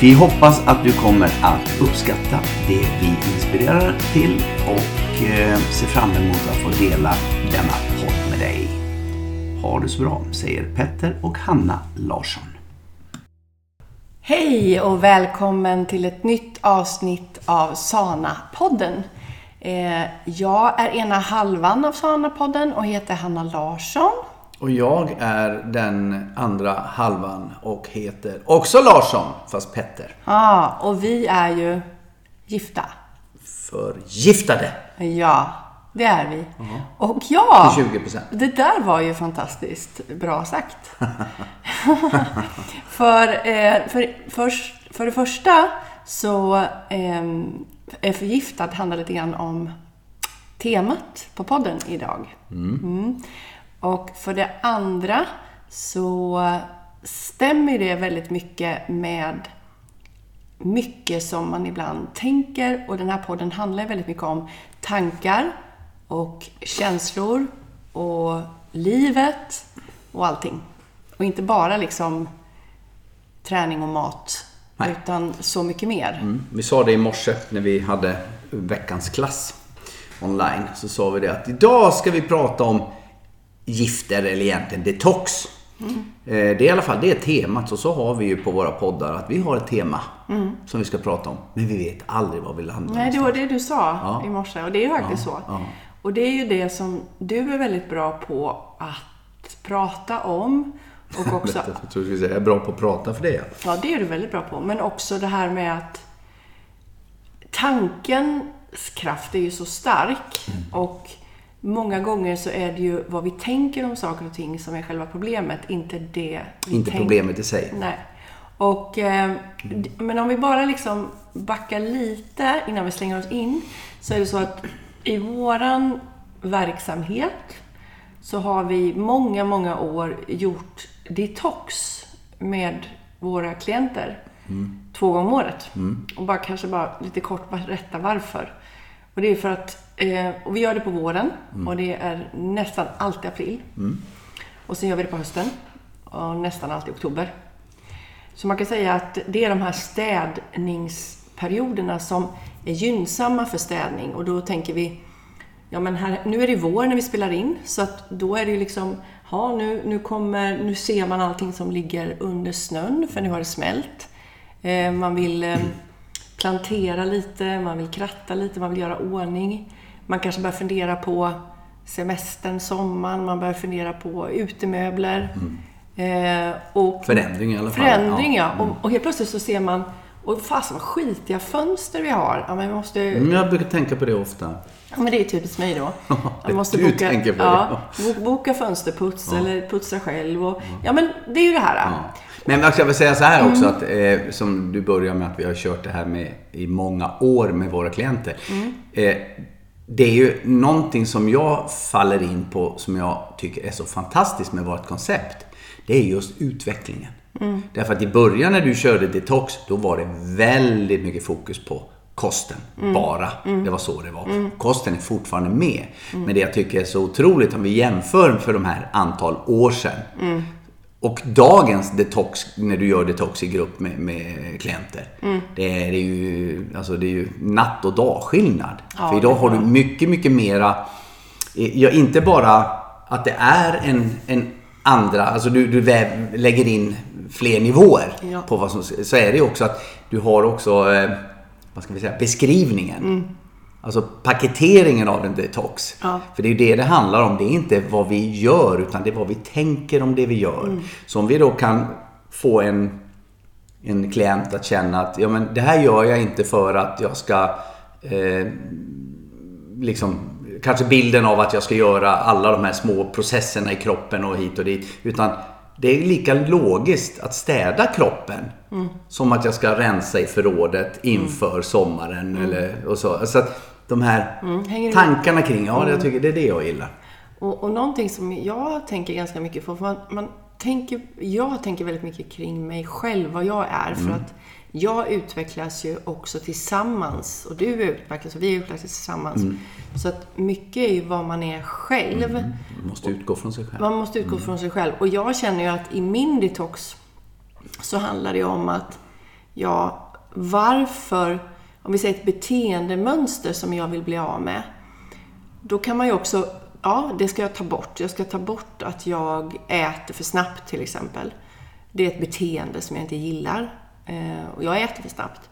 Vi hoppas att du kommer att uppskatta det vi inspirerar till och eh, ser fram emot att få dela denna podd med dig. Ha det så bra, säger Petter och Hanna Larsson. Hej och välkommen till ett nytt avsnitt av Sana-podden. Eh, jag är ena halvan av Sana-podden och heter Hanna Larsson. Och jag är den andra halvan och heter också Larsson, fast Petter. Ja, och vi är ju gifta. Förgiftade. Ja, det är vi. Uh-huh. Och ja, Till 20 procent. det där var ju fantastiskt bra sagt. för, eh, för, för, för det första så eh, är förgiftad handlar lite grann om temat på podden idag. Mm. Mm. Och för det andra så stämmer det väldigt mycket med mycket som man ibland tänker och den här podden handlar väldigt mycket om tankar och känslor och livet och allting. Och inte bara liksom träning och mat, Nej. utan så mycket mer. Mm. Vi sa det i morse när vi hade veckans klass online. Så sa vi det att idag ska vi prata om gifter eller egentligen detox. Mm. Det är i alla fall det är temat. Och så har vi ju på våra poddar att vi har ett tema mm. som vi ska prata om. Men vi vet aldrig var vi landar Nej, det var det du sa ja. i morse. Och det är ju faktiskt ja, så. Ja. Och det är ju det som du är väldigt bra på att prata om. Och också... jag tror du skulle säga jag är bra på att prata för det. Ja, det är du väldigt bra på. Men också det här med att tankens kraft är ju så stark. Mm. Och Många gånger så är det ju vad vi tänker om saker och ting som är själva problemet, inte det vi Inte tänker. problemet i sig. Nej. Och, eh, men om vi bara liksom backar lite innan vi slänger oss in, så är det så att i våran verksamhet så har vi många, många år gjort detox med våra klienter. Mm. Två gånger om året. Mm. Och bara kanske bara lite kort berätta varför. Och det är för att Eh, och vi gör det på våren mm. och det är nästan alltid april. Mm. Och sen gör vi det på hösten och nästan alltid oktober. Så man kan säga att det är de här städningsperioderna som är gynnsamma för städning och då tänker vi Ja men här, nu är det vår när vi spelar in så att då är det ju liksom Ja, nu, nu, kommer, nu ser man allting som ligger under snön för nu har det smält. Eh, man vill eh, plantera lite, man vill kratta lite, man vill göra ordning. Man kanske börjar fundera på semestern, sommaren, man börjar fundera på utemöbler. Mm. Eh, och förändring i alla fall. Förändring, ja. ja. Mm. Och, och, helt plötsligt så ser man, och fasen vad skitiga fönster vi har. Ja, men vi måste... Mm, jag brukar tänka på det ofta. Ja, men det är typiskt mig då. Jag måste du boka, tänker på ja, det. Boka fönsterputs ja. eller putsa själv. Och, ja, men det är ju det här. Ja. Men jag vill säga så här också, mm. att, eh, som du börjar med att vi har kört det här med i många år med våra klienter. Mm. Eh, det är ju någonting som jag faller in på som jag tycker är så fantastiskt med vårt koncept. Det är just utvecklingen. Mm. Därför att i början när du körde detox, då var det väldigt mycket fokus på kosten. Mm. Bara. Mm. Det var så det var. Mm. Kosten är fortfarande med. Mm. Men det jag tycker är så otroligt om vi jämför för de här antal år sedan. Och dagens detox, när du gör detox i grupp med, med klienter. Mm. Det, är, ju, alltså det är ju natt och dagskillnad. Ja, För idag har du mycket, mycket mera, ja, inte bara att det är en, en andra, alltså du, du lägger in fler nivåer ja. på vad som, så är det också att du har också, eh, vad ska vi säga, beskrivningen. Mm. Alltså paketeringen av en detox. Ja. För det är ju det det handlar om. Det är inte vad vi gör utan det är vad vi tänker om det vi gör. Mm. Så om vi då kan få en, en klient att känna att ja, men det här gör jag inte för att jag ska eh, liksom kanske bilden av att jag ska göra alla de här små processerna i kroppen och hit och dit. Utan det är lika logiskt att städa kroppen som att jag ska rensa i förrådet inför sommaren. Eller, och så. så de här du tankarna kring, ja jag tycker det är det jag gillar. Och, och någonting som jag tänker ganska mycket på, för man, man tänker, jag tänker väldigt mycket kring mig själv, vad jag är. För att jag utvecklas ju också tillsammans och du utvecklas och vi utvecklas tillsammans. Så att mycket är ju vad man är själv. Man måste utgå från sig själv. Man måste utgå från sig själv. Och jag känner ju att i min detox så handlar det om att, ja, varför, om vi säger ett beteendemönster som jag vill bli av med, då kan man ju också, ja, det ska jag ta bort. Jag ska ta bort att jag äter för snabbt till exempel. Det är ett beteende som jag inte gillar. Eh, och jag äter för snabbt.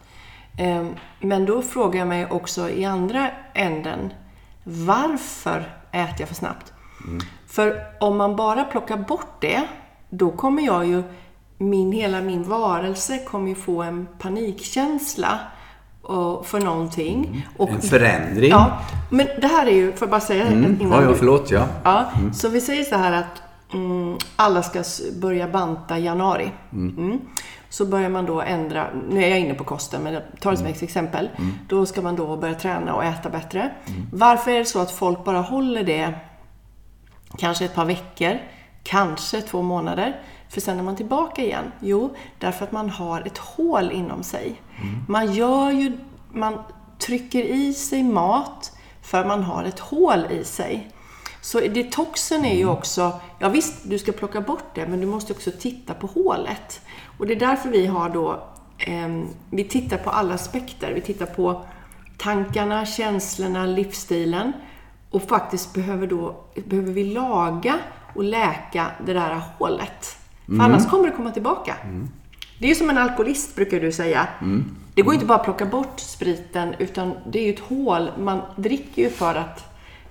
Eh, men då frågar jag mig också i andra änden, varför äter jag för snabbt? För om man bara plockar bort det, då kommer jag ju, min, hela min varelse kommer ju få en panikkänsla för någonting. Och, En förändring. Ja, men det här är ju, får jag bara säga Mm. innan Ja, ja, förlåt. Ja. Ja, så vi säger så här att mm, alla ska börja banta i januari. Mm. Så börjar man då ändra, nu är jag inne på kosten men jag tar det som ett exempel. Då ska man då börja träna och äta bättre. Varför är det så att folk bara håller det kanske ett par veckor, kanske två månader. För sen är man tillbaka igen. Jo, därför att man har ett hål inom sig. Man gör ju, man trycker i sig mat för man har ett hål i sig. Så detoxen är ju också, ja visst du ska plocka bort det, men du måste också titta på hålet. Och det är därför vi har då, ehm, vi tittar på alla aspekter. Vi tittar på tankarna, känslorna, livsstilen. Och faktiskt behöver, då, behöver vi laga och läka det där hålet. För annars kommer det komma tillbaka. Det är ju som en alkoholist brukar du säga. Det går inte bara att plocka bort spriten utan det är ju ett hål. Man dricker ju för att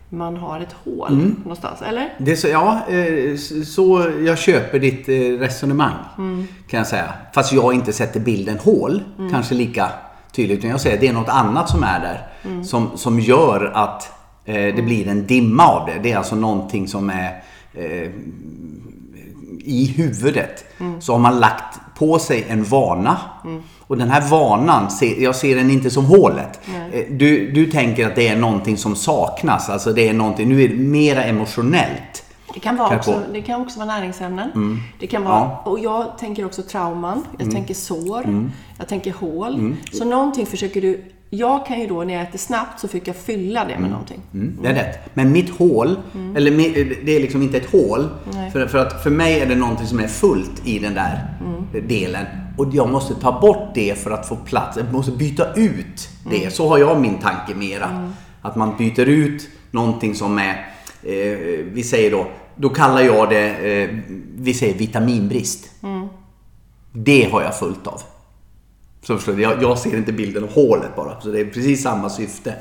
man har ett hål någonstans, eller? Det så, ja, eh, så jag köper ditt eh, resonemang. Kan jag säga. Fast jag inte sätter bilden hål. Kanske lika tydligt. Utan jag säger att det är något annat som är där. Som, som gör att eh, det blir en dimma av det. Det är alltså någonting som är eh, i huvudet. Så har man lagt på sig en vana. Och den här vanan, jag ser den inte som hålet. Eh, Du, du tänker att det är någonting som saknas. Alltså det är någonting, nu är det mera emotionellt. Det kan, vara också, det kan också vara näringsämnen. Det kan vara, Ja. Och jag tänker också trauman, jag tänker sår, jag tänker hål. Så någonting försöker du... Jag kan ju då när jag äter snabbt så fick jag fylla det med någonting. Mm, det är rätt. Men mitt hål, eller mi- det är liksom inte ett hål. Nej. För, för att för mig är det någonting som är fullt i den där delen. Och jag måste ta bort det för att få plats. Jag måste byta ut det. Så har jag min tanke mera. Att man byter ut någonting som är, eh, vi säger då, då kallar jag det, eh, vi säger vitaminbrist. Det har jag fullt av. Så förstår jag, jag ser inte bilden av hålet bara. Så det är precis samma syfte.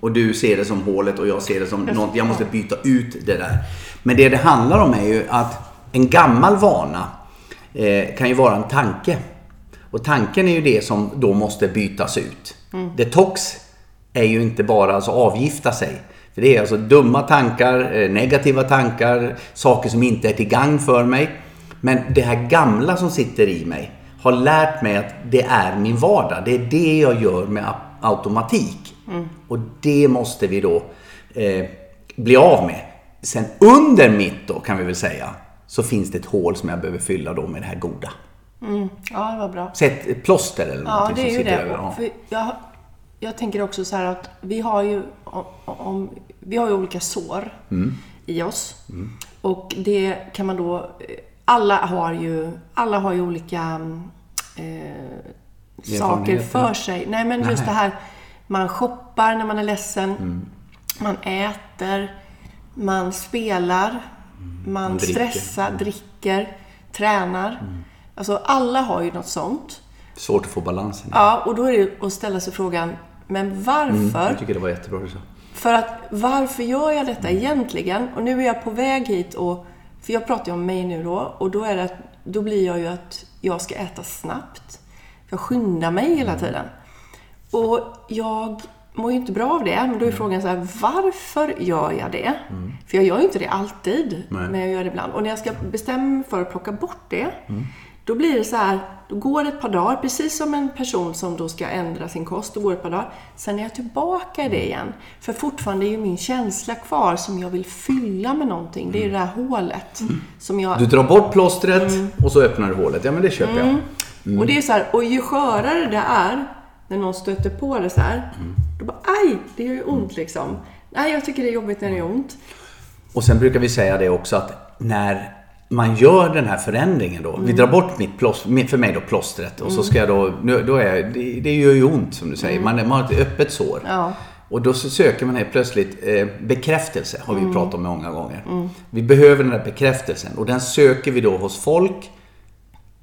Och du ser det som hålet och jag ser det som något. Jag måste byta ut det där. Men det det handlar om är ju att en gammal vana eh, kan ju vara en tanke. Och tanken är ju det som då måste bytas ut. Detox är ju inte bara alltså avgifta sig. För det är alltså dumma tankar, eh, negativa tankar, saker som inte är till gagn för mig. Men det här gamla som sitter i mig har lärt mig att det är min vardag. Det är det jag gör med automatik. Och det måste vi då eh, bli av med. Sen under mitt då kan vi väl säga så finns det ett hål som jag behöver fylla då med det här goda. Ja, det var bra. Sätt ett plåster eller Ja, någonting det är som sitter det. över. Ja. För jag, jag tänker också så här att vi har ju, om, om, vi har ju olika sår Mm. i oss. Och det kan man då... Alla har ju, alla har ju olika eh, saker för sig. Nej, men just Nej. det här, man shoppar när man är ledsen. Mm. Man äter, man spelar, man, Man dricker. Mm. stressar, dricker, tränar. Alltså alla har ju något sånt. Svårt att få balansen. Ja, och då är det att ställa sig frågan, Men varför? Jag tycker det var jättebra du sa. För att varför gör jag detta egentligen? Och nu är jag på väg hit och... För jag pratar ju om mig nu då. Och då är det Då blir jag ju att jag ska äta snabbt. Jag skyndar mig hela tiden. Och jag mår ju inte bra av det. Men då är frågan så här, varför gör jag det? För jag gör ju inte det alltid. Nej. Men jag gör det ibland. Och när jag ska bestämma mig för att plocka bort det. Då blir det så här, då går det ett par dagar, precis som en person som då ska ändra sin kost, då går det ett par dagar. Sen är jag tillbaka i det igen. För fortfarande är ju min känsla kvar som jag vill fylla med någonting. Det är ju det här hålet. Som jag, Du drar bort plåstret och så öppnar du hålet. Ja, men det köper jag. Och det är så här, och ju skörare det är, när någon stöter på det så här, då bara aj, det gör ju ont liksom. Nej, jag tycker det är jobbigt när det gör ont. Och sen brukar vi säga det också att när man gör den här förändringen då. Vi drar bort mitt plåster, för mig då plåstret och så ska jag då, nu- då är, det, det gör ju ont som du säger. Man, man har ett öppet sår. Ja. Och då söker man helt plötsligt eh, bekräftelse, har vi pratat om många gånger. Vi behöver den där bekräftelsen och den söker vi då hos folk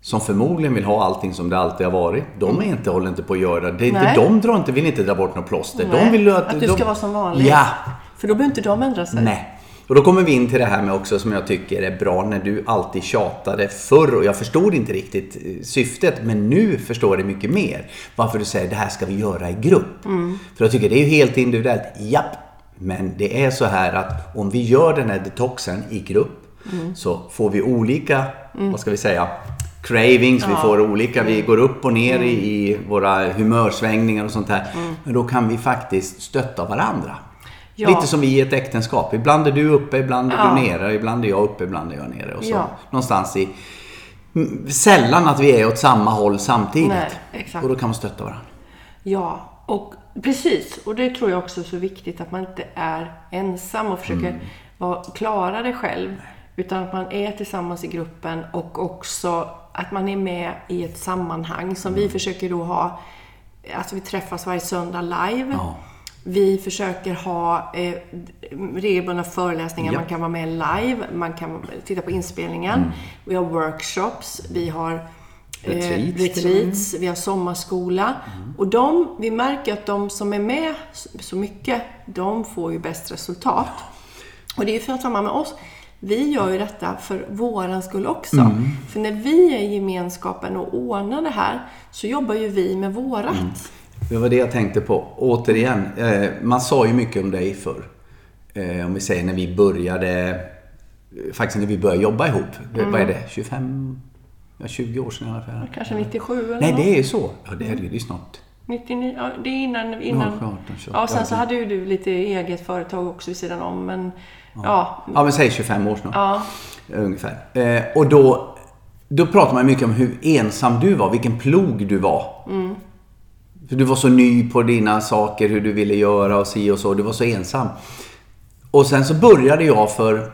som förmodligen vill ha allting som det alltid har varit. De är inte, håller inte på att göra det. är inte, de drar inte, vill inte dra bort något plåster. Nej, de vill att, att du de, ska vara som vanligt. Ja, För då behöver inte de ändra sig. Nej. Och då kommer vi in till det här med också som jag tycker är bra när du alltid tjatade förr och jag förstod inte riktigt eh, syftet men nu förstår jag det mycket mer. Varför du säger det här ska vi göra i grupp. För jag tycker det är ju helt individuellt. Japp. Men det är så här att om vi gör den här detoxen i grupp så får vi olika, vad ska vi säga, cravings, vi får olika, vi går upp och ner i, i våra humörsvängningar och sånt här. Men då kan vi faktiskt stötta varandra. Ja. Lite som i ett äktenskap. Ibland är du uppe, ibland är Ja. du nere, ibland är jag uppe, ibland är jag nere. Och så Ja. någonstans i... Sällan att vi är åt samma håll samtidigt. Nej. Och då kan man stötta varandra. Ja, och precis. Och det tror jag också är så viktigt att man inte är ensam och försöker Mm. vara, klara det själv. Utan att man är tillsammans i gruppen och också att man är med i ett sammanhang som Mm. vi försöker då ha. Alltså vi träffas varje söndag live. Ja. Vi försöker ha eh, regelbundna föreläsningar. Ja. Man kan vara med live, man kan titta på inspelningen. Vi har workshops, vi har eh, Mm. Retreats retreats, vi har sommarskola. Och de, vi märker att de som är med så mycket, de får ju bäst resultat. Och det är ju för samma med oss. Vi gör ju detta för våran skull också. Mm. För när vi är i gemenskapen och ordnar det här, så jobbar ju vi med vårat. Mm. Det var det jag tänkte på. Återigen, eh, man sa ju mycket om dig förr. Eh, om vi säger när vi började, eh, faktiskt när vi började jobba ihop. Mm. Vad är det? 25, ja 20 år sedan i alla fall. Kanske 97 eller Nej, det är ju så. Ja, det är det ju. Det är snart. 99, ja, det är innan... innan Ja, 18, 28. ja, sen så hade ju du lite eget företag också vid sidan om, men ja. Ja, men säg 25 år snart. Ja, Ungefär. Eh, och då, då pratar man mycket om hur ensam du var, vilken plog du var. För du var så ny på dina saker, hur du ville göra och si och så. Du var så ensam. Och sen så började jag för,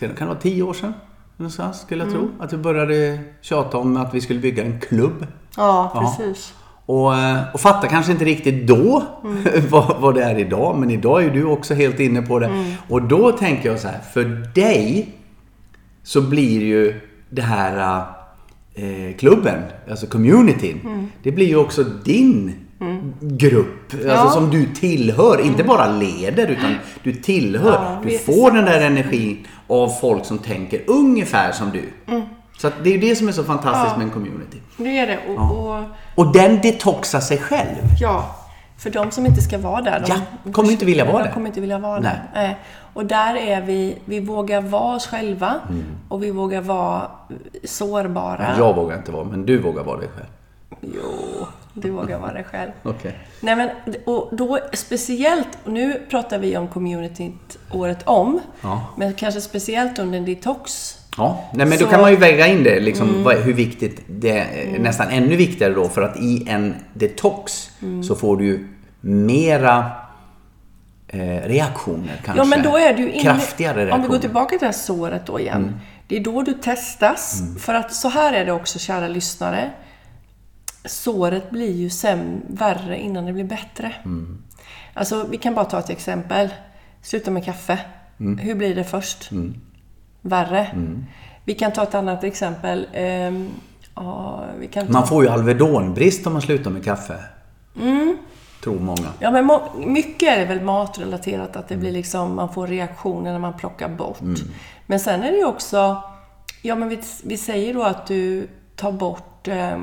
kan det vara 10 år sedan? Någonstans, skulle jag tro. Att vi började tjata om att vi skulle bygga en klubb. ja Ja. precis. Och, eh, och fatta kanske inte riktigt då vad, vad det är idag. Men idag är du också helt inne på det. Och då tänker jag så här, för dig så blir ju det här eh, klubben, alltså communityn. Det blir ju också din grupp. Alltså Ja. som du tillhör. Inte bara leder utan du tillhör. Ja, du får den där energin av folk som tänker ungefär som du. Så att det är ju det som är så fantastiskt med en community. Det är det. Och, och Och den detoxar sig själv. ja, för de som inte ska vara där. De Ja, kommer inte vilja vara där. kommer inte vilja vara Nej. där. Och där är vi, vi vågar vara oss själva Mm. och vi vågar vara sårbara. Jag vågar inte vara, men du vågar vara dig själv. Jo, du vågar vara dig själv. Okej. Nej men, och då speciellt, nu pratar vi om communityt året om, Ja. men kanske speciellt under detox. Ja, nej men då Så- kan man ju väga in det, liksom, vad, hur viktigt det är. Nästan ännu viktigare då, för att i en detox så får du ju mera eh, reaktioner kanske. Ja men då är du inne, Kraftigare reaktioner. Mm. Om vi går tillbaka till det här såret då igen. Det är då du testas. För att så här är det också, kära lyssnare. Såret blir ju säm, värre innan det blir bättre. Mm. Alltså, vi kan bara ta ett exempel. Sluta med kaffe. Mm. Hur blir det först? Värre. Vi kan ta ett annat exempel. Ehm, ja, ta... Man får ju Alvedonbrist om man slutar med kaffe. Tror många. Ja, men må- mycket är det väl matrelaterat, att det blir liksom, man får reaktioner när man plockar bort. Men sen är det ju också, ja men vi, vi säger då att du tar bort eh,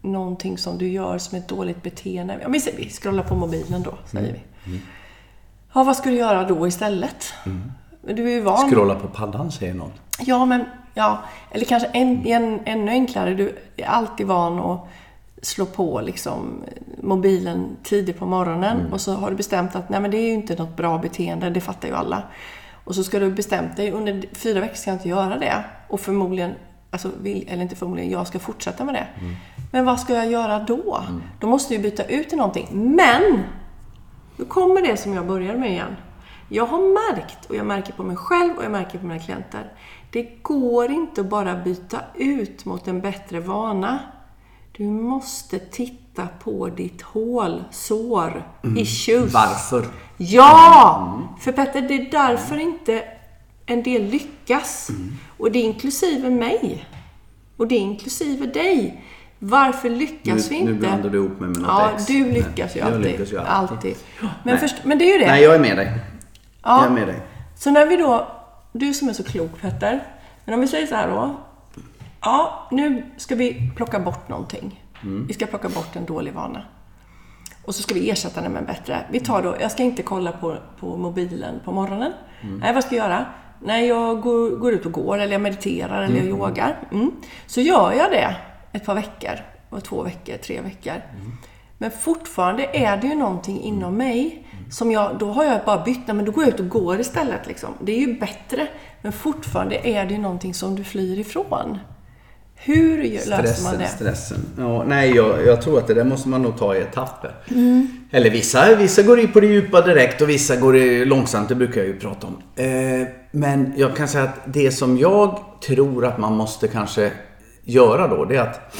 någonting som du gör som ett dåligt beteende. Ja, vi, vi scrollar på mobilen då, säger vi. Ja, vad ska du göra då istället? Du är ju van. Scrolla på paddan säger någon. Ja, men ja. Eller kanske en, en, ännu enklare. Du är alltid van att slå på liksom, mobilen tidigt på morgonen och så har du bestämt att nej, men det är ju inte något bra beteende, det fattar ju alla. Och så ska du bestämt dig, under fyra veckor ska jag inte göra det. Och förmodligen, alltså, vill, eller inte förmodligen, jag ska fortsätta med det. Men vad ska jag göra då? Då måste jag byta ut till någonting. Men! Nu kommer det som jag började med igen. Jag har märkt, och jag märker på mig själv och jag märker på mina klienter. Det går inte att bara byta ut mot en bättre vana. Du måste titta på ditt hål, sår, issues. Varför? Ja! För Petter, det är därför inte en del lyckas. Och det är inklusive mig. Och det är inklusive dig. Varför lyckas vi Nu, inte? nu blandar du ihop mig med något Ja, ex. du lyckas ju Jag alltid. lyckas ju alltid. alltid. Men, Nej. först, men det är ju det. Nej, jag är med dig. Ja. Jag är med dig. Så när vi då, du som är så klok Petter, men om vi säger så här då. Ja, nu ska vi plocka bort någonting. Vi ska plocka bort en dålig vana. Och så ska vi ersätta den med en bättre. Vi tar då, jag ska inte kolla på, på mobilen på morgonen. Nej, vad ska jag göra? Nej, jag går, går ut och går, eller jag mediterar, eller jag yogar. Mm. Så gör jag det ett par veckor, och två veckor, tre veckor. Men fortfarande är det ju någonting inom mig som jag, då har jag bara bytt, nej, men då går jag ut och går istället. Liksom. Det är ju bättre. Men fortfarande är det ju någonting som du flyr ifrån. Hur löser man Stressen, det? stressen. Ja, nej, jag, jag tror att det där måste man nog ta i etapper. Mm. Eller vissa, vissa går in på det djupa direkt och vissa går det långsamt. Det brukar jag ju prata om. Eh, men jag kan säga att det som jag tror att man måste kanske göra då, det är att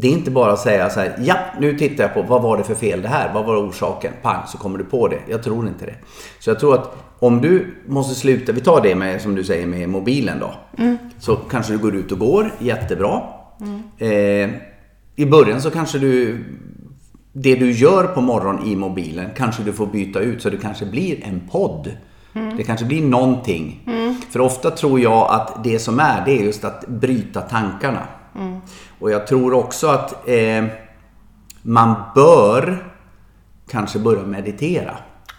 det är inte bara att säga så här, ja, nu tittar jag på vad var det för fel det här? Vad var orsaken? Pang, så kommer du på det. Jag tror inte det. Så jag tror att om du måste sluta, vi tar det med, som du säger, med mobilen då. Så kanske du går ut och går, jättebra. Eh, I början så kanske du, det du gör på morgonen i mobilen kanske du får byta ut så det kanske blir en podd. Det kanske blir någonting. För ofta tror jag att det som är, det är just att bryta tankarna. Och jag tror också att eh, man bör kanske börja meditera.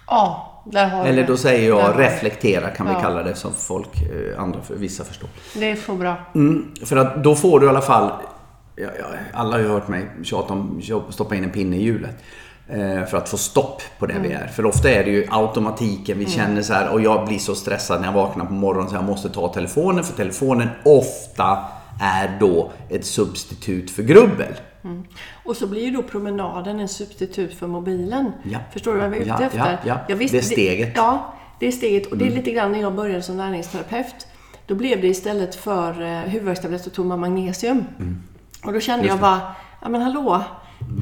Ja, där har Eller då säger jag reflektera kan vi Ja. kalla det som folk, eh, andra, vissa förstår. Det är så bra. Mm, för att då får du i alla fall, ja, ja, alla har ju hört mig tjata om att stoppa in en pinne i hjulet. Eh, för att få stopp på det vi är. För ofta är det ju automatiken, vi känner så här och jag blir så stressad när jag vaknar på morgonen så jag måste ta telefonen för telefonen ofta är då ett substitut för grubbel. Och så blir ju då promenaden en substitut för mobilen. Ja. Förstår du vad jag är ute Ja, efter? ja, ja. Visste- Det är steget. Mm. ja, det är steget. Och det är lite grann när jag började som näringsterapeut. Då blev det istället för eh, huvudvärkstabletter tog man magnesium. Mm. Och då kände jag bara, ja men hallå,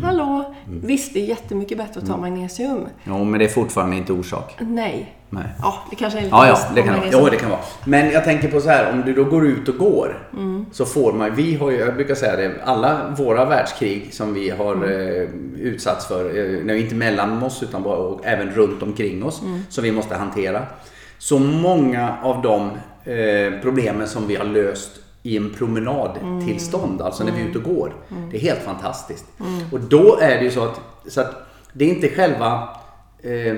hallå. Visst, det är jättemycket bättre att ta Mm. magnesium. Ja, men det är fortfarande inte orsak. Nej. Nej. Ja, det kanske är lite Ja, ja, det kan, vara. Jo, det kan vara. Men jag tänker på så här, om du då går ut och går. Så får man, vi har ju, jag brukar säga det, alla våra världskrig som vi har eh, utsatts för, eh, inte mellan oss utan bara, och även runt omkring oss, som vi måste hantera. Så många av de eh, problemen som vi har löst i en promenadtillstånd, alltså när vi är ute och går. Det är helt fantastiskt. Och då är det ju så att, så att det är inte själva eh,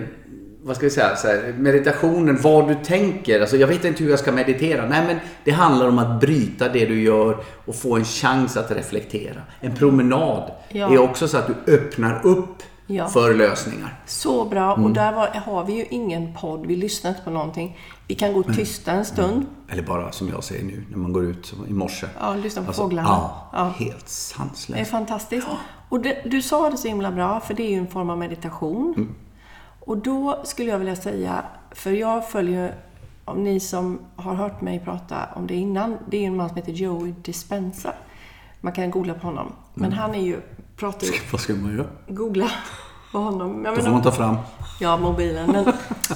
vad ska vi säga, så här, meditationen, vad du tänker. Alltså jag vet inte hur jag ska meditera. Nej men det handlar om att bryta det du gör och få en chans att reflektera. En promenad Ja. är också så att du öppnar upp Ja. för lösningar. Så bra. Mm. Och där var, har vi ju ingen podd. Vi lyssnar inte på någonting. Vi kan gå tysta en stund. Eller bara som jag säger nu när man går ut i morse. Ja, lyssna på Alltså, fåglarna. Ja, Ja. helt Det är sanslöst. fantastiskt. Och det, du sa det så himla bra, för det är ju en form av meditation. Mm. Och då skulle jag vilja säga, för jag följer, om ni som har hört mig prata om det innan, det är en man som heter Joey Dispenza. Man kan googla på honom. Men Mm. han är ju, pratar ju, Vad ska man göra? googla på honom. Jag Då får man ta fram. Ja, mobilen. Men,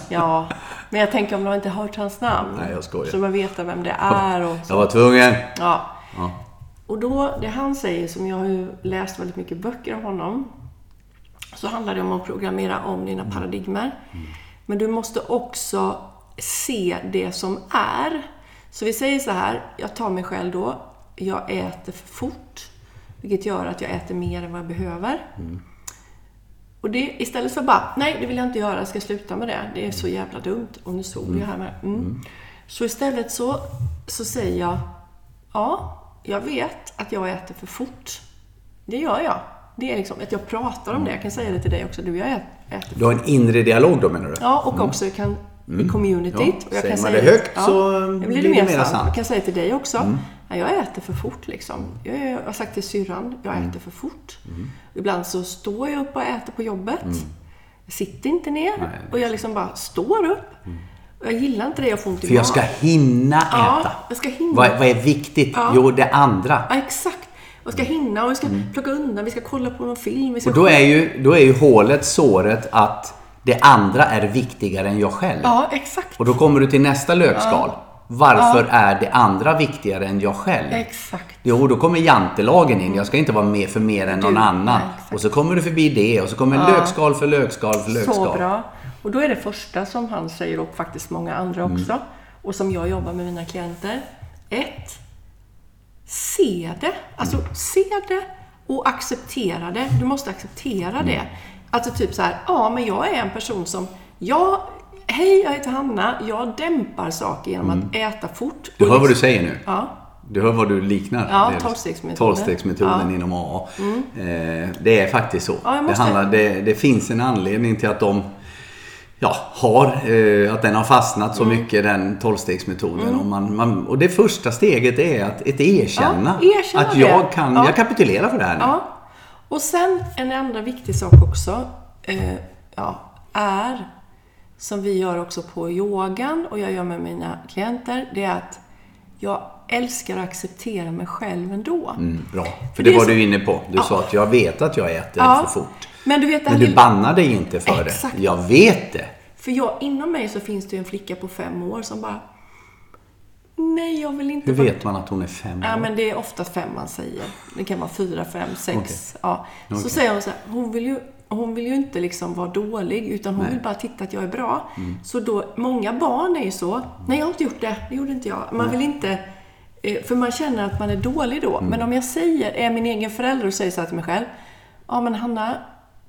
ja, men jag tänker om de inte hört hans namn. Nej, jag skojar. Så man vet vem det är och så. Jag var tvungen. Ja. Ja. Och då, det han säger, som jag har ju läst väldigt mycket böcker om honom. så handlar det om att programmera om dina paradigmer. Men du måste också se det som är. Så vi säger så här, jag tar mig själv då, jag äter för fort. Vilket gör att jag äter mer än vad jag behöver. Och det, istället för bara, nej det vill jag inte göra, jag ska sluta med det. Det är så jävla dumt. Och nu såg jag här med. Mm. Så istället så, så säger jag, ja, jag vet att jag äter för fort. Det gör jag. Det är liksom att jag pratar om det. Jag kan säga det till dig också. Du, jag äter Du har en inre dialog då menar du? Ja, och också kan i communityt. Mm. Ja, och jag säger kan man säga, det högt så det blir det mer sant. sant. Mm. Jag kan säga till dig också. Ja, jag äter för fort liksom. Jag, jag har sagt till syrran, jag Mm. äter för fort. Ibland så står jag upp och äter på jobbet. Jag sitter inte ner. Mm. Nej, och jag liksom bara står upp. Jag gillar inte det, jag får ont i För jag ska hinna äta. Ja, jag ska hinna. Vad, vad är viktigt? Ja. Jo, det andra. Ja, exakt. Jag ska hinna och jag ska plocka undan, vi ska kolla på någon film. Mm. Och då är ju, då är ju hålet, såret, att det andra är viktigare än jag själv. Ja, exakt. Och då kommer du till nästa lökskal. Varför är det andra viktigare än jag själv? Exakt. Jo, då kommer jantelagen in. Jag ska inte vara med för mer än någon Du, annan. nej, och så kommer du förbi det och så kommer lökskal för lökskal för lökskal. Så bra. Och då är det första som han säger och faktiskt många andra Mm. också och som jag jobbar med mina klienter. Ett, se det. Alltså Mm. se det och acceptera det. Du måste acceptera Mm. det. Alltså typ så här, ja men jag är en person som, jag, hej jag heter Hanna, jag dämpar saker genom att äta fort. Du hör vad du liksom- säger nu? Ja. Du hör vad du liknar? Ja, tolvstegsmetoden. Tolvstegsmetoden Ja. Mm. inom AA. Eh, det är faktiskt så. Ja, det, handlar, det, det finns en anledning till att de ja, har, eh, att den har fastnat så Mm. mycket, den tolvstegsmetoden. Och, man, man, och det första steget är att ett erkänna. Ja, erkänna att jag det. kan, Ja. jag kapitulerar för det här nu. Ja. Och sen en andra viktig sak också, eh, ja, är som vi gör också på yogan och jag gör med mina klienter, det är att jag älskar att acceptera mig själv ändå. Mm, bra. För För det, det var så- du inne på. Du sa att jag vet att jag äter Ja. för fort. Men du vet Men du bannar dig inte för Exakt. det. Jag vet det. För jag, inom mig så finns det en flicka på fem år som bara Nej, jag vill inte Hur vet man att hon är fem år? Ja, men det är ofta fem man säger. Det kan vara fyra, fem, sex. Ja. Så Okej. säger hon så här, hon vill ju, hon vill ju inte liksom vara dålig, utan hon vill bara titta att jag är bra. Mm. Så då, många barn är ju så. Nej, jag har inte gjort det. Det gjorde inte jag. Man vill inte... eh, För man känner att man är dålig då. Mm. Men om jag säger, är min egen förälder och säger så här till mig själv. Ja, men Hanna,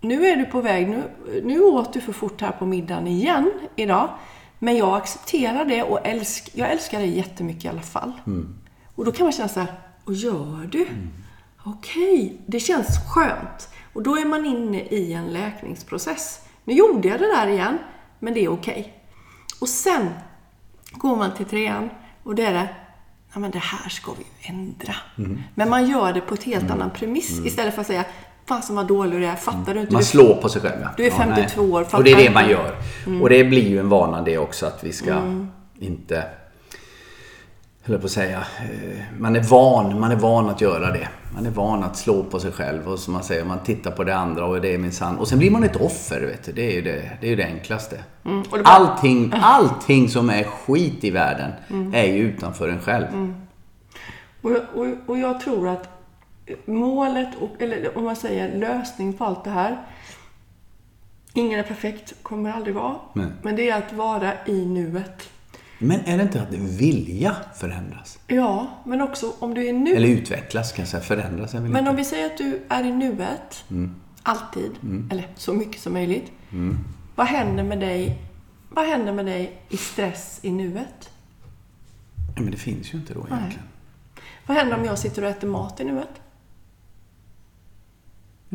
nu är du på väg. Nu, nu åt du för fort här på middagen igen idag. Men jag accepterar det och älsk, jag älskar dig jättemycket i alla fall. Och då kan man känna så här, och gör du? Okej, det känns skönt. Och då är man inne i en läkningsprocess. Nu gjorde jag det där igen, men det är okej. Och sen går man till trean och det är det, ja men det här ska vi ändra. Men man gör det på ett helt annan premiss istället för att säga, fan som vad dålig du är, fattar du inte? Man Du- slår på sig själv. Ja. Du är Ja, 52 nej. år, fattar Och det är det man gör. Och det blir ju en vana det också att vi ska Mm. inte... höll på att säga. eh, Man är van, man är van att göra det. Man är van att slå på sig själv och som man säger, man tittar på det andra och det är minsann. Och sen blir man ett offer, vet du. Det är ju det, det, är ju det enklaste. Mm, det bara- Allting, allting som är skit i världen Mm. är ju utanför en själv. Och, och, och jag tror att målet, och, eller om man säger lösning på allt det här. Ingen är perfekt, kommer aldrig vara. Nej. Men det är att vara i nuet. Men är det inte att vilja förändras? Ja, men också om du är nu. Eller utvecklas, kan jag säga. Förändras är väl Men inte... om vi säger att du är i nuet, Mm. alltid, eller så mycket som möjligt. Vad händer med dig vad händer med dig i stress i nuet? Ja, men det finns ju inte då egentligen. Vad händer om jag sitter och äter mat i nuet?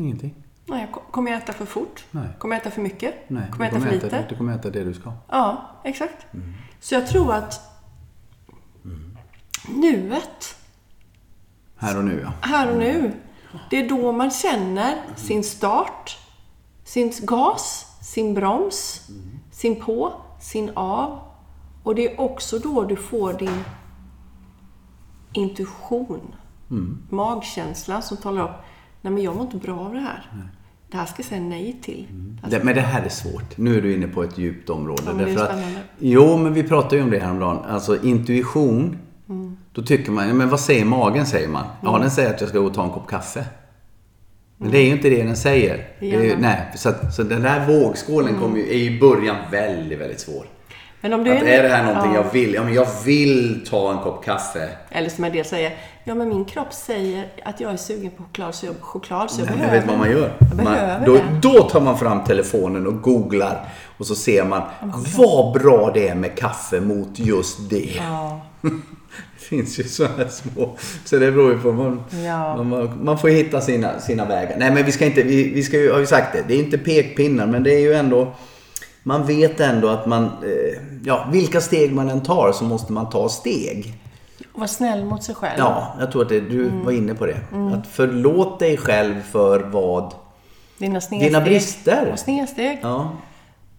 Ingenting. Nej, kommer jag äta för fort? Nej. Kommer jag äta för mycket? Nej, kommer jag äta för lite? äta, du kommer äta det du ska. Ja, exakt. Mm. Så jag tror att nuet, Här och nu ja. här och nu, det är då man känner sin start, sin gas, sin broms, sin på, sin av. Och det är också då du får din intuition, magkänsla som talar om, nej men jag mår inte bra av det här. Det här ska jag säga nej till. Det här Det, men det här är svårt. Nu är du inne på ett djupt område. Ja, därför att, jo, men vi pratade ju om det häromdagen. Alltså intuition. Mm. Då tycker man, men vad säger magen säger man? Ja, den säger att jag ska gå och ta en kopp kaffe. Men det är ju inte det den säger. Ju- nej, så, att, så den där vågskålen kommer ju, är i början väldigt, väldigt svår. Men om du Att är det här någonting ja. jag vill? Ja, men jag vill ta en kopp kaffe. Eller som en del säger, ja men min kropp säger att jag är sugen på choklad så jag, choklad, så jag Nej, behöver jag vet vad man gör. Man, då, då tar man fram telefonen och googlar. Och så ser man vad bra det är med kaffe mot just det. Ja, Det finns ju sådana små. Så det beror ju på. Man, Ja. man, man, får hitta sina, sina vägar. Nej men vi ska inte, vi, vi ska ju, har ju sagt det. Det är inte pekpinnar men det är ju ändå. Man vet ändå att man, eh, ja vilka steg man än tar så måste man ta steg. och var snäll mot sig själv. Ja, jag tror att det, du var inne på det. Att förlåt dig själv för vad? Dina snedsteg. Dina brister. Och snedsteg. Ja.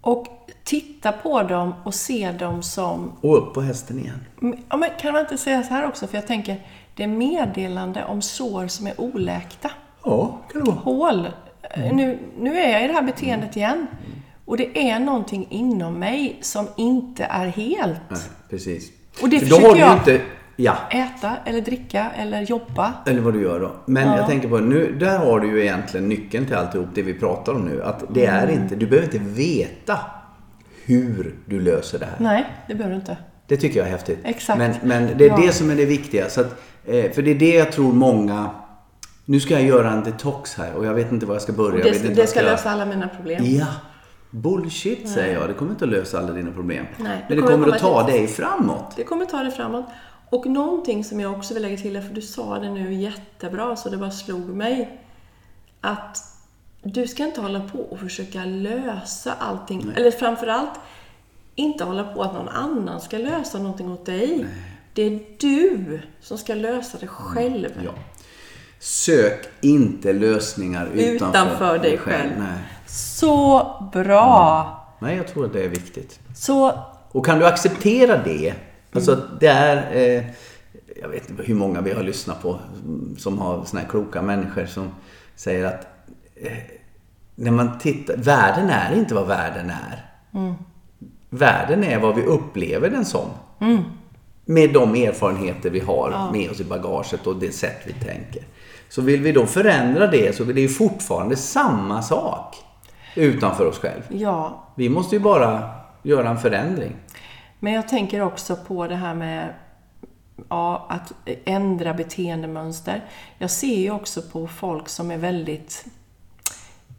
Och titta på dem och se dem som... Och upp på hästen igen. Ja, men kan man inte säga så här också? För jag tänker, det är meddelande om sår som är oläkta. Ja, kan det vara. Hål. Mm. Nu, nu är jag i det här beteendet igen. Och det är någonting inom mig som inte är helt. Nej, precis. Och det För då har försöker du ju jag- inte... Ja, Äta eller dricka eller jobba. eller vad du gör då. Men Ja. jag tänker på, nu, där har du ju egentligen nyckeln till alltihop det vi pratar om nu. Att det är Mm. inte, du behöver inte veta hur du löser det här. Nej, det behöver du inte. Det tycker jag är häftigt. Exakt. Men, men det är Ja. det som är det viktiga. Så att, eh, för det är det jag tror många... Nu ska jag göra en detox här och jag vet inte var jag ska börja. jag vet Det, inte det ska göra. lösa alla mina problem. Ja. Bullshit säger jag. Det kommer inte att lösa alla dina problem. Nej, Men det kommer kommer att ta dig framåt. Det kommer ta det framåt. Och någonting som jag också vill lägga till, för du sa det nu jättebra så det bara slog mig. Att du ska inte hålla på och försöka lösa allting. Eller framförallt, inte hålla på att någon annan ska lösa någonting åt dig. Det är du som ska lösa det själv. Ja. Sök inte lösningar utanför, Utanför dig själv. Nej. Så bra! Nej, jag tror att det är viktigt. Så, Och kan du acceptera det? Alltså Mm. det är... Eh, jag vet inte hur många vi har lyssnat på mm, som har såna här kloka människor som säger att eh, när man tittar... Världen är inte vad världen är. Mm. Världen är vad vi upplever den som. Med de erfarenheter vi har med oss i bagaget och det sätt vi tänker. Så vill vi då förändra det så är det ju fortfarande samma sak utanför oss själv. ja. Vi måste ju bara göra en förändring. Men jag tänker också på det här med ja, att ändra beteendemönster. Jag ser ju också på folk som är väldigt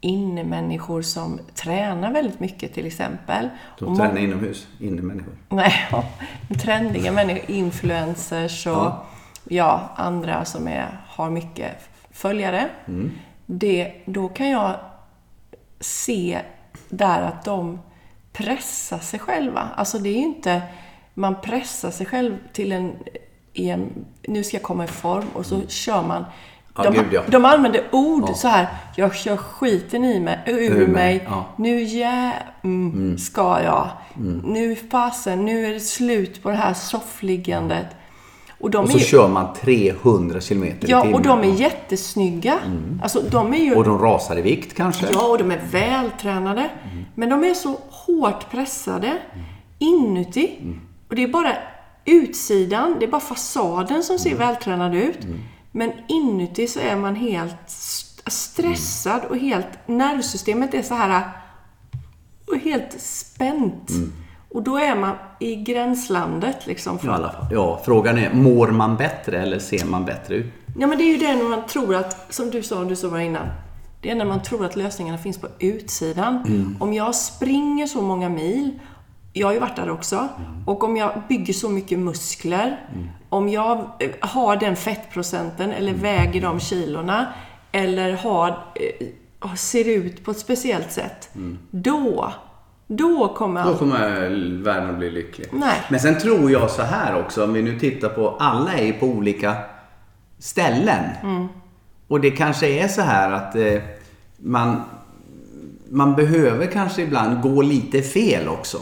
innemänniskor som tränar väldigt mycket till exempel. De Och tränar inomhus, innemänniskor. Nej, ja, trendiga människor, influencers och Ja. ja. andra som är, har mycket följare. Mm. Det, då kan jag se där att de pressar sig själva. Alltså det är ju inte, man pressar sig själv till en, en nu ska jag komma i form och så kör man. De, gud, ja. de använder ord Ja. så här, jag kör skiten i mig, ur, Ur mig, ja. nu jä, mm, ska jag. Nu fasen, nu är det slut på det här soffliggandet. Och de Och så ju, kör man 300 kilometer i Ja, timmen. och de är jättesnygga. Alltså, de är ju... Och de rasar i vikt kanske. Ja, och de är vältränade. Men de är så hårt pressade inuti. Och det är bara utsidan, det är bara fasaden som ser vältränad ut. Men inuti så är man helt st- stressad och helt... Nervsystemet är så här... Och helt spänt. Och då är man i gränslandet liksom. I alla fall. Ja, frågan är, mår man bättre eller ser man bättre ut? Ja, men det är ju det när man tror att, som du sa, du sa bara innan. Det är när man tror att lösningarna finns på utsidan. Om jag springer så många mil, jag har ju varit där också, och om jag bygger så mycket muskler, om jag eh, har den fettprocenten eller väger de kilorna, eller har, eh, ser ut på ett speciellt sätt, då, då kommer Då kommer världen att bli lycklig. Nej. Men sen tror jag så här också, om vi nu tittar på, alla är på olika ställen. Mm. Och det kanske är så här att eh, man, man behöver kanske ibland gå lite fel också.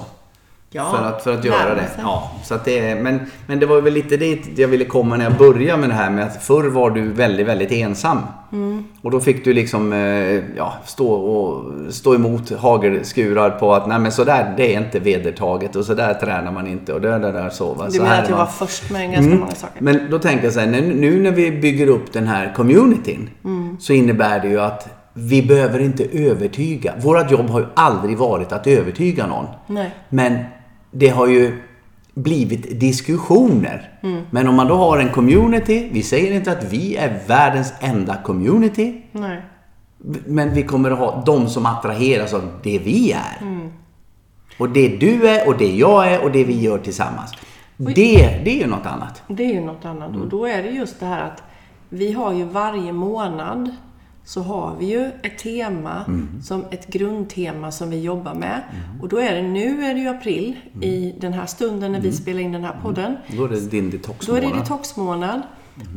Ja, för att, för att göra det. Ja, så att det men, men det var väl lite dit jag ville komma när jag började med det här med att förr var du väldigt, väldigt ensam. Mm. Och då fick du liksom eh, ja, stå, och, stå emot hagelskurar på att nej men sådär, det är inte vedertaget och sådär tränar man inte och det där, där så. Va? Du menar att jag var först med ganska många saker? men då tänker jag så här, nu, när vi bygger upp den här communityn så innebär det ju att vi behöver inte övertyga. Vårt jobb har ju aldrig varit att övertyga någon. Nej. Men det har ju blivit diskussioner. Mm. Men om man då har en community, vi säger inte att vi är världens enda community. Nej. Men vi kommer att ha de som attraheras av det vi är. Mm. Och det du är och det jag är och det vi gör tillsammans. Det, det är ju något annat. Det är ju något annat. Mm. Och då är det just det här att vi har ju varje månad så har vi ju ett tema, Mm. som ett grundtema som vi jobbar med. Och då är det, nu är det ju april, Mm. i den här stunden när vi spelar in den här podden. Då är det din Då är detoxmånad. det detoxmånad.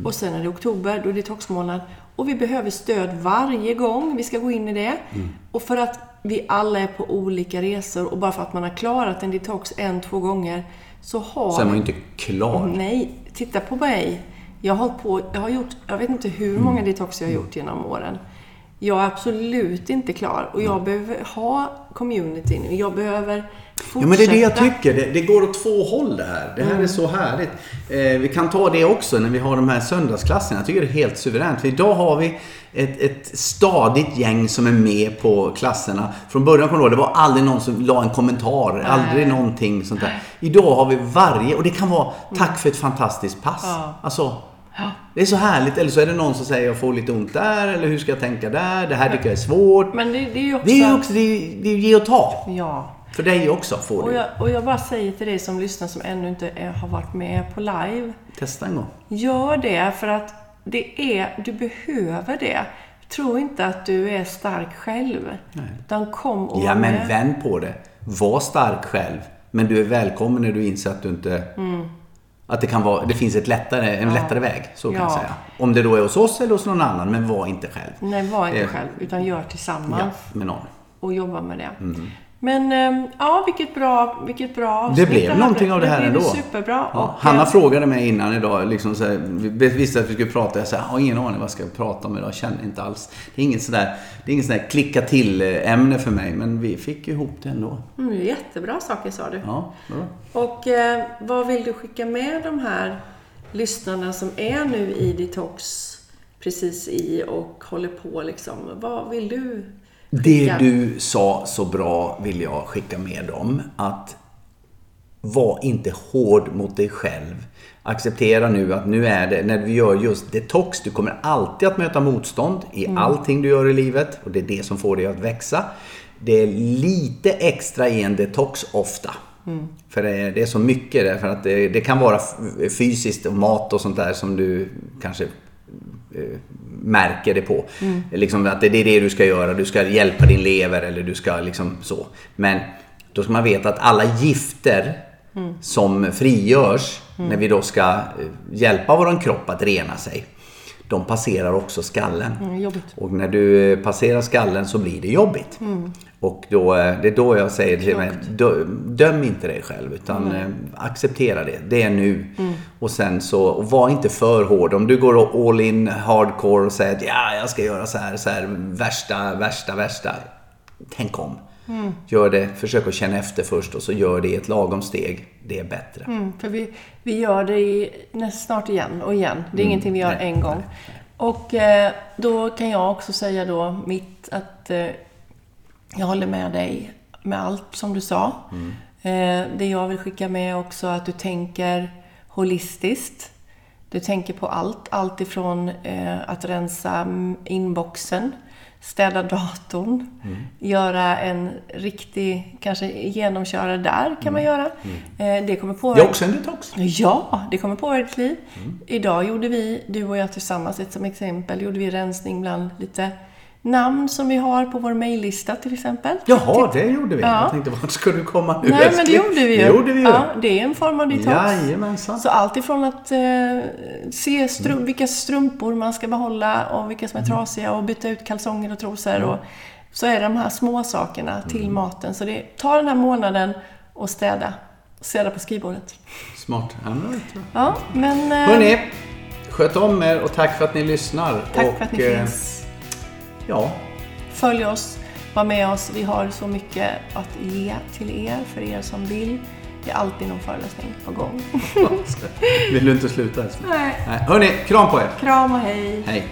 Och sen är det oktober, då är det detoxmånad. Och vi behöver stöd varje gång vi ska gå in i det. Och för att vi alla är på olika resor och bara för att man har klarat en detox en, två gånger så har... Så är man ju inte klar. Nej, titta på mig. Jag har på, jag har gjort, jag vet inte hur många detox jag har gjort genom åren. Jag är absolut inte klar och jag behöver ha communityn. Jag behöver fortsätta. Ja, men det är det jag tycker. Det, det går åt två håll det här. Det här Mm. är så härligt. Eh, vi kan ta det också när vi har de här söndagsklasserna. Jag tycker det är helt suveränt. För idag har vi ett, ett stadigt gäng som är med på klasserna. Från början kommer det var aldrig någon som la en kommentar. Aldrig någonting sånt där. Idag har vi varje, och det kan vara tack för ett fantastiskt pass. Ja. Alltså, det är så härligt. Eller så är det någon som säger jag får lite ont där. Eller hur ska jag tänka där? Det här tycker jag är svårt. Men det, det är ju också... Det är ju också, det är, det är ge och ta. Ja. För dig också får Och du. jag, och jag bara säger till dig som lyssnar som ännu inte är, har varit med på live. Testa en gång. Gör det för att det är, du behöver det. Tro inte att du är stark själv. Utan kom och Ja, men vänd på det. Var stark själv. Men du är välkommen när du inser att du inte... Att det kan vara... Det finns ett lättare, en lättare väg. Så kan jag Ja. säga. Om det då är hos oss eller hos någon annan. Men var inte själv. Nej, var inte Eh, själv. Utan gör Ja, tillsammans. med någon. Och jobba med det. Men ehm, ja, vilket bra, vilket bra Det blev här någonting av det här Det ändå. blev superbra. Ja, Och, Hanna eh, frågade mig innan idag, liksom så här, vi visste att vi skulle prata. Jag sa, jag har ingen aning vad jag ska prata om idag. Känner inte alls. Det är inget sådär, det är inget sådär klicka till eh, ämne för mig. Men vi fick ihop det ändå. Mm, jättebra saker sa du. Ja, bra. Och eh, vad vill du skicka med de här lyssnarna som är nu i detox precis i och håller på liksom? Vad vill du Det du sa så bra vill jag skicka med dem. Att var inte hård mot dig själv. Acceptera nu att nu är det, när vi gör just detox, du kommer alltid att möta motstånd i allting du gör i livet. Och det är det som får dig att växa. Det är lite extra i en detox ofta. För det är, det är så mycket där, för att det, det kan vara fysiskt och mat och sånt där som du kanske eh, märker det på. Liksom att det är det du ska göra. Du ska hjälpa din lever eller du ska liksom så. Men då ska man veta att alla gifter som frigörs när vi då ska eh, hjälpa vår kropp att rena sig. De passerar också skallen. Mm. Och när du eh, passerar skallen så blir det jobbigt. Och då, eh, det är då jag säger till mig, dö- döm inte dig själv utan eh, acceptera det. Det är nu. Och sen så, och var inte för hård. Om du går all in hardcore och säger att ja, jag ska göra så här, så här, värsta, värsta, värsta. Tänk om. Gör det, försök att känna efter först och så gör det i ett lagom steg. Det är bättre. Mm, för vi, vi gör det i, snart igen och igen. Det är ingenting vi gör Mm. nej, en gång. Och eh, då kan jag också säga då mitt att eh, jag håller med dig med allt som du sa. Mm. Eh, det jag vill skicka med också att du tänker holistiskt. Du tänker på allt. Allt ifrån eh, att rensa mm, inboxen, städa datorn, Mm. göra en riktig, kanske genomköra där kan man göra. Eh, det kommer Det är påverka... också en detox. Ja, det kommer påverka ditt liv. Mm. Idag gjorde vi, du och jag tillsammans, ett som exempel, gjorde vi rensning bland lite namn som vi har på vår mejllista till exempel. Jaha, det gjorde vi. Ja. Jag tänkte, vart ska du komma nu Nej, men det gjorde vi ju. Det gjorde vi ju. Ja, det är en form av detox. Jajamensan. Så allt ifrån att eh, se strum- vilka strumpor man ska behålla och vilka som är Mm. trasiga och byta ut kalsonger och trosor. Och, så är det de här små sakerna till Mm. maten. Så det, ta den här månaden och städa. Städa på skrivbordet. Smart. Ja, men. Ja, eh, Hörni, sköt om er och tack för att ni lyssnar. Tack och, för att ni eh, finns. Ja, Följ oss, var med oss. Vi har så mycket att ge till er, för er som vill. Det är alltid någon föreläsning på gång. vill du inte sluta? Nej. Nej. Hörni, kram på er. Kram och hej! Hej.